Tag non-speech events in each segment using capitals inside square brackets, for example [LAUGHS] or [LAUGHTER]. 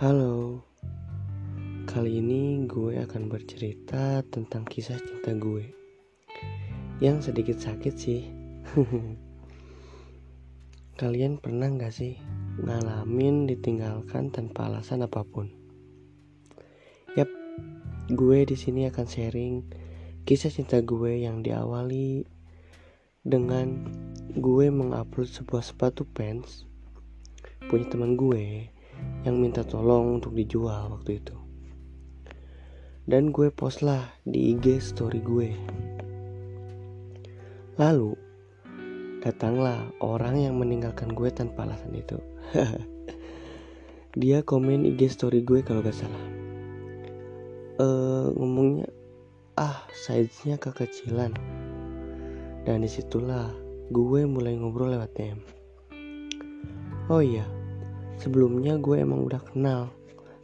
Halo, kali ini gue akan bercerita tentang kisah cinta gue yang sedikit sakit sih. [LAUGHS] Kalian pernah gak sih ngalamin ditinggalkan tanpa alasan apa pun? Yap, gue di sini akan sharing kisah cinta gue yang diawali dengan gue mengupload sebuah sepatu pants punya teman gue yang minta tolong untuk dijual waktu itu. Dan gue post lah di IG story gue. Lalu datanglah orang yang meninggalkan gue tanpa alasan itu. [LAUGHS] Dia komen IG story gue kalau gak salah. Eh ngomongnya ah size-nya kekecilan. Dan di situlah gue mulai ngobrol lewat DM. Oh iya, sebelumnya gue emang udah kenal.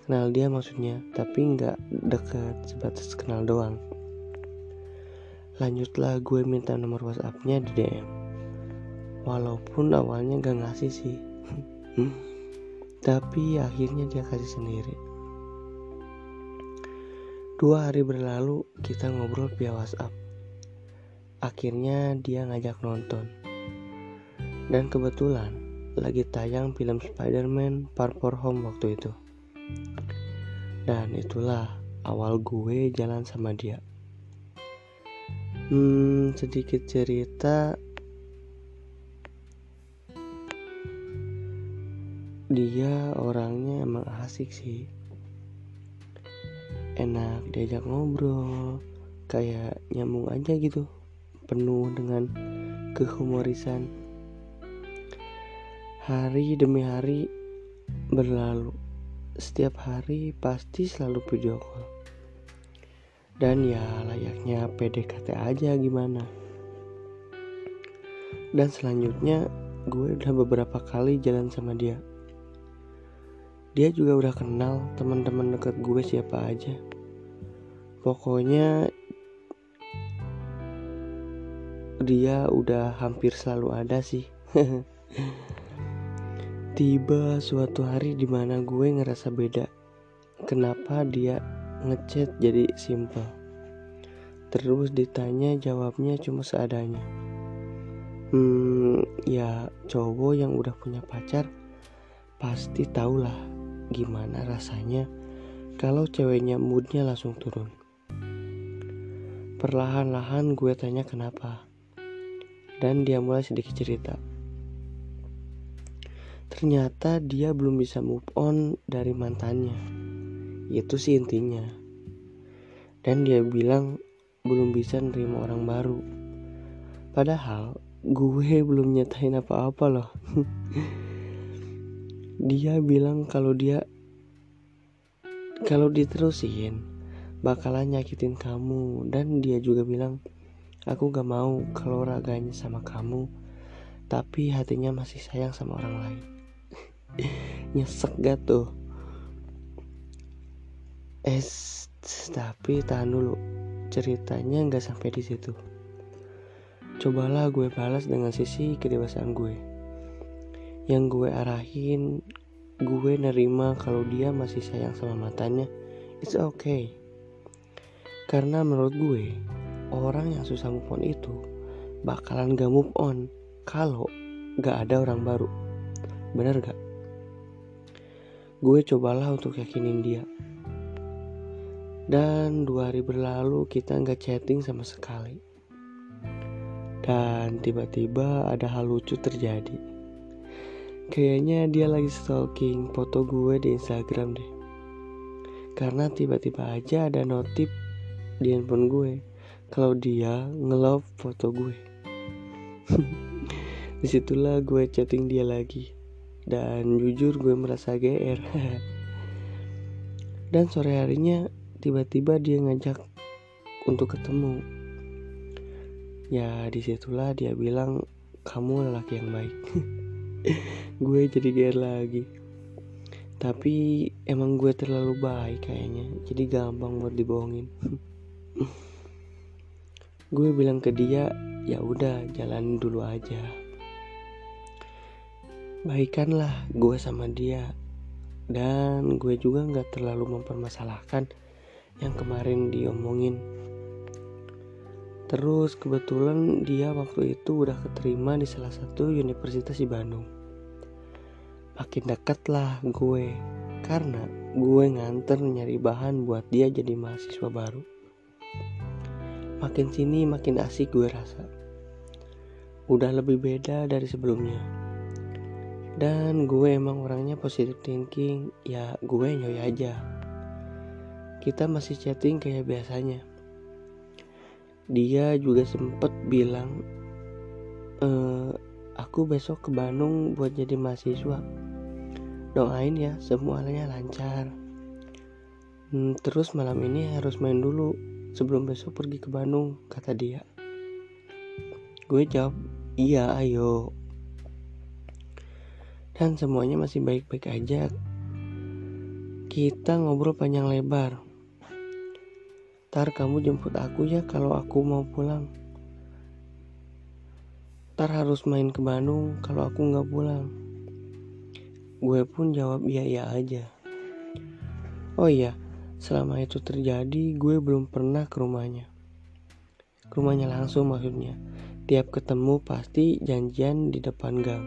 Kenal dia maksudnya tapi nggak deket sebatas kenal doang. Lanjutlah gue minta nomor whatsappnya di DM walaupun awalnya gak ngasih sih. [LAUGHS] Tapi akhirnya dia kasih sendiri. Dua hari berlalu kita ngobrol via whatsapp. Akhirnya dia ngajak nonton. Dan kebetulan lagi tayang film Spider-Man Far From Home waktu itu. Dan itulah awal gue jalan sama dia. Hmm, sedikit cerita dia orangnya emang asik sih enak diajak ngobrol kayak nyambung aja gitu penuh dengan kehumorisan Hari demi hari berlalu. Setiap hari pasti selalu video call. Dan ya layaknya PDKT aja gimana. Dan selanjutnya gue udah beberapa kali jalan sama dia. Dia juga udah kenal teman-teman deket gue siapa aja. Pokoknya dia udah hampir selalu ada sih. [LAUGHS] Tiba suatu hari di mana gue ngerasa beda. Kenapa dia ngechat jadi simple? Terus ditanya jawabnya cuma seadanya. Hmm, ya cowok yang udah punya pacar pasti tahulah gimana rasanya kalau ceweknya moodnya langsung turun. Perlahan-lahan gue tanya kenapa. Dan dia mulai sedikit cerita. Ternyata dia belum bisa move on dari mantannya. Itu sih intinya. Dan dia bilang belum bisa nerima orang baru. Padahal gue belum nyatain apa-apa loh. [LAUGHS] dia bilang kalau dia kalau diterusin bakalan nyakitin kamu dan dia juga bilang aku gak mau kalau raganya sama kamu tapi hatinya masih sayang sama orang lain [LAUGHS] nyesek gak tuh? Eh tapi tahan dulu ceritanya nggak sampai di situ. Cobalah gue balas dengan sisi kedewasaan gue. Yang gue arahin gue nerima kalau dia masih sayang sama matanya. It's okay. Karena menurut gue orang yang susah move on itu bakalan gak move on kalau gak ada orang baru. Bener gak Gue cobalah untuk yakinin dia. Dan dua hari berlalu kita nggak chatting sama sekali. Dan tiba-tiba ada hal lucu terjadi. Kayaknya dia lagi stalking foto gue di Instagram deh. Karena tiba-tiba aja ada notif di handphone gue kalau dia nge-love foto gue. [LAUGHS] Di situlah gue chatting dia lagi dan jujur gue merasa GR [LAUGHS] dan sore harinya tiba-tiba dia ngajak untuk ketemu. Ya di situlah dia bilang kamu lelaki yang baik. [LAUGHS] Gue jadi GR lagi. Tapi emang gue terlalu baik kayaknya jadi gampang buat dibohongin. [LAUGHS] Gue bilang ke dia ya udah jalan dulu aja baikanlah gue sama dia. Dan gue juga nggak terlalu mempermasalahkan yang kemarin diomongin. Terus kebetulan dia waktu itu udah keterima di salah satu universitas di Bandung. Makin deket lah gue karena gue nganter nyari bahan buat dia jadi mahasiswa baru. Makin sini makin asik gue rasa. Udah lebih beda dari sebelumnya dan gue emang orangnya positive thinking. Ya gue nyoy aja. Kita masih chatting kayak biasanya. Dia juga sempet bilang e, aku besok ke Bandung buat jadi mahasiswa. Doain ya semuanya lancar. Hmm, terus malam ini harus main dulu sebelum besok pergi ke Bandung kata dia. Gue jawab iya ayo dan semuanya masih baik-baik aja. Kita ngobrol panjang lebar. Tar kamu jemput aku ya kalau aku mau pulang. Tar harus main ke Bandung kalau aku nggak pulang. Gue pun jawab iya iya aja. Oh iya, selama itu terjadi gue belum pernah ke rumahnya. Ke rumahnya langsung maksudnya. Tiap ketemu pasti janjian di depan gang.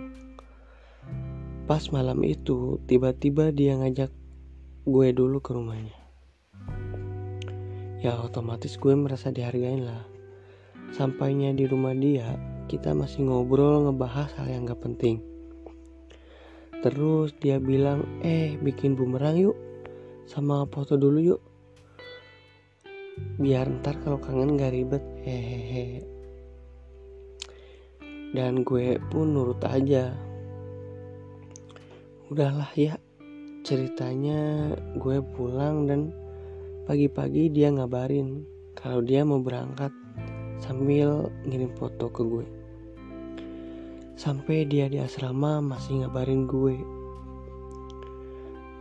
Pas malam itu, tiba-tiba dia ngajak gue dulu ke rumahnya. Ya otomatis gue merasa dihargain lah. Sampainya di rumah dia, kita masih ngobrol ngebahas hal yang gak penting. Terus dia bilang, eh bikin bumerang yuk, sama foto dulu yuk. Biar ntar kalau kangen gak ribet, hehehe. Dan gue pun nurut aja, udahlah ya ceritanya gue pulang dan pagi-pagi dia ngabarin kalau dia mau berangkat sambil ngirim foto ke gue. Sampai dia di asrama masih ngabarin gue.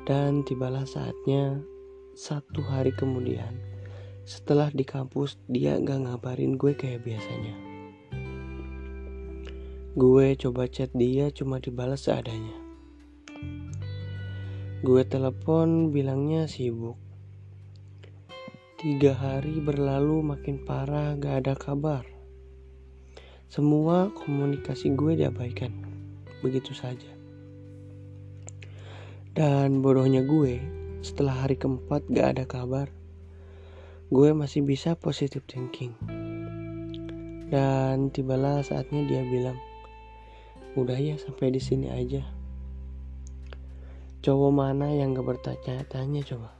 Dan tibalah saatnya satu hari kemudian setelah di kampus dia gak ngabarin gue kayak biasanya. Gue coba chat dia cuma dibalas seadanya Gue telepon bilangnya sibuk. Tiga hari berlalu makin parah gak ada kabar. Semua komunikasi gue diabaikan. Begitu saja. Dan bodohnya gue, setelah hari keempat gak ada kabar, gue masih bisa positive thinking. Dan tibalah saatnya dia bilang, udah ya sampai di sini aja. Cowok mana yang gak bertanya-tanya coba?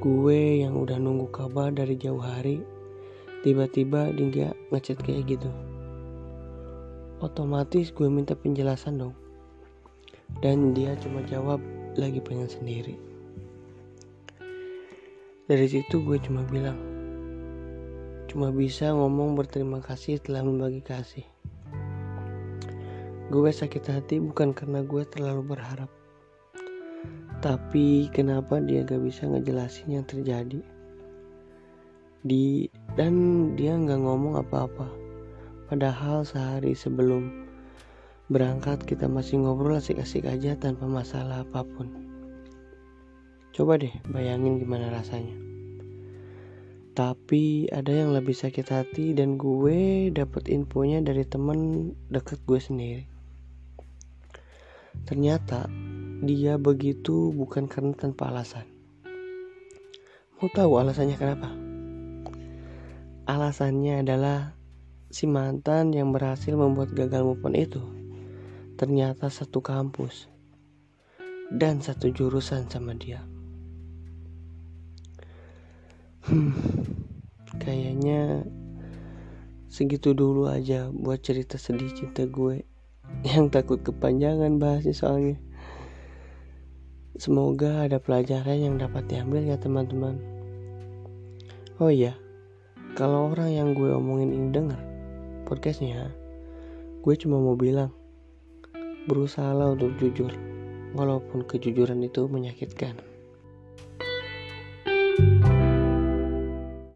Gue yang udah nunggu kabar dari jauh hari, tiba-tiba dia ngechat kayak gitu. Otomatis gue minta penjelasan dong. Dan dia cuma jawab lagi pengen sendiri. Dari situ gue cuma bilang, cuma bisa ngomong berterima kasih telah membagi kasih. Gue sakit hati bukan karena gue terlalu berharap, tapi kenapa dia gak bisa ngejelasin yang terjadi? Di dan dia nggak ngomong apa-apa. Padahal sehari sebelum berangkat kita masih ngobrol asik-asik aja tanpa masalah apa pun. Coba deh bayangin gimana rasanya. Tapi ada yang lebih sakit hati dan gue dapet infonya dari temen deket gue sendiri. Ternyata dia begitu bukan karena tanpa alasan. Mau tahu alasannya kenapa? Alasannya adalah si mantan yang berhasil membuat gagal move on itu ternyata satu kampus dan satu jurusan sama dia. Hmm, kayaknya segitu dulu aja buat cerita sedih cinta gue yang takut kepanjangan bahasnya soalnya. Semoga ada pelajaran yang dapat diambil ya teman-teman. Oh iya, kalau orang yang gue omongin ini dengar podcastnya, gue cuma mau bilang, berusahalah untuk jujur, walaupun kejujuran itu menyakitkan.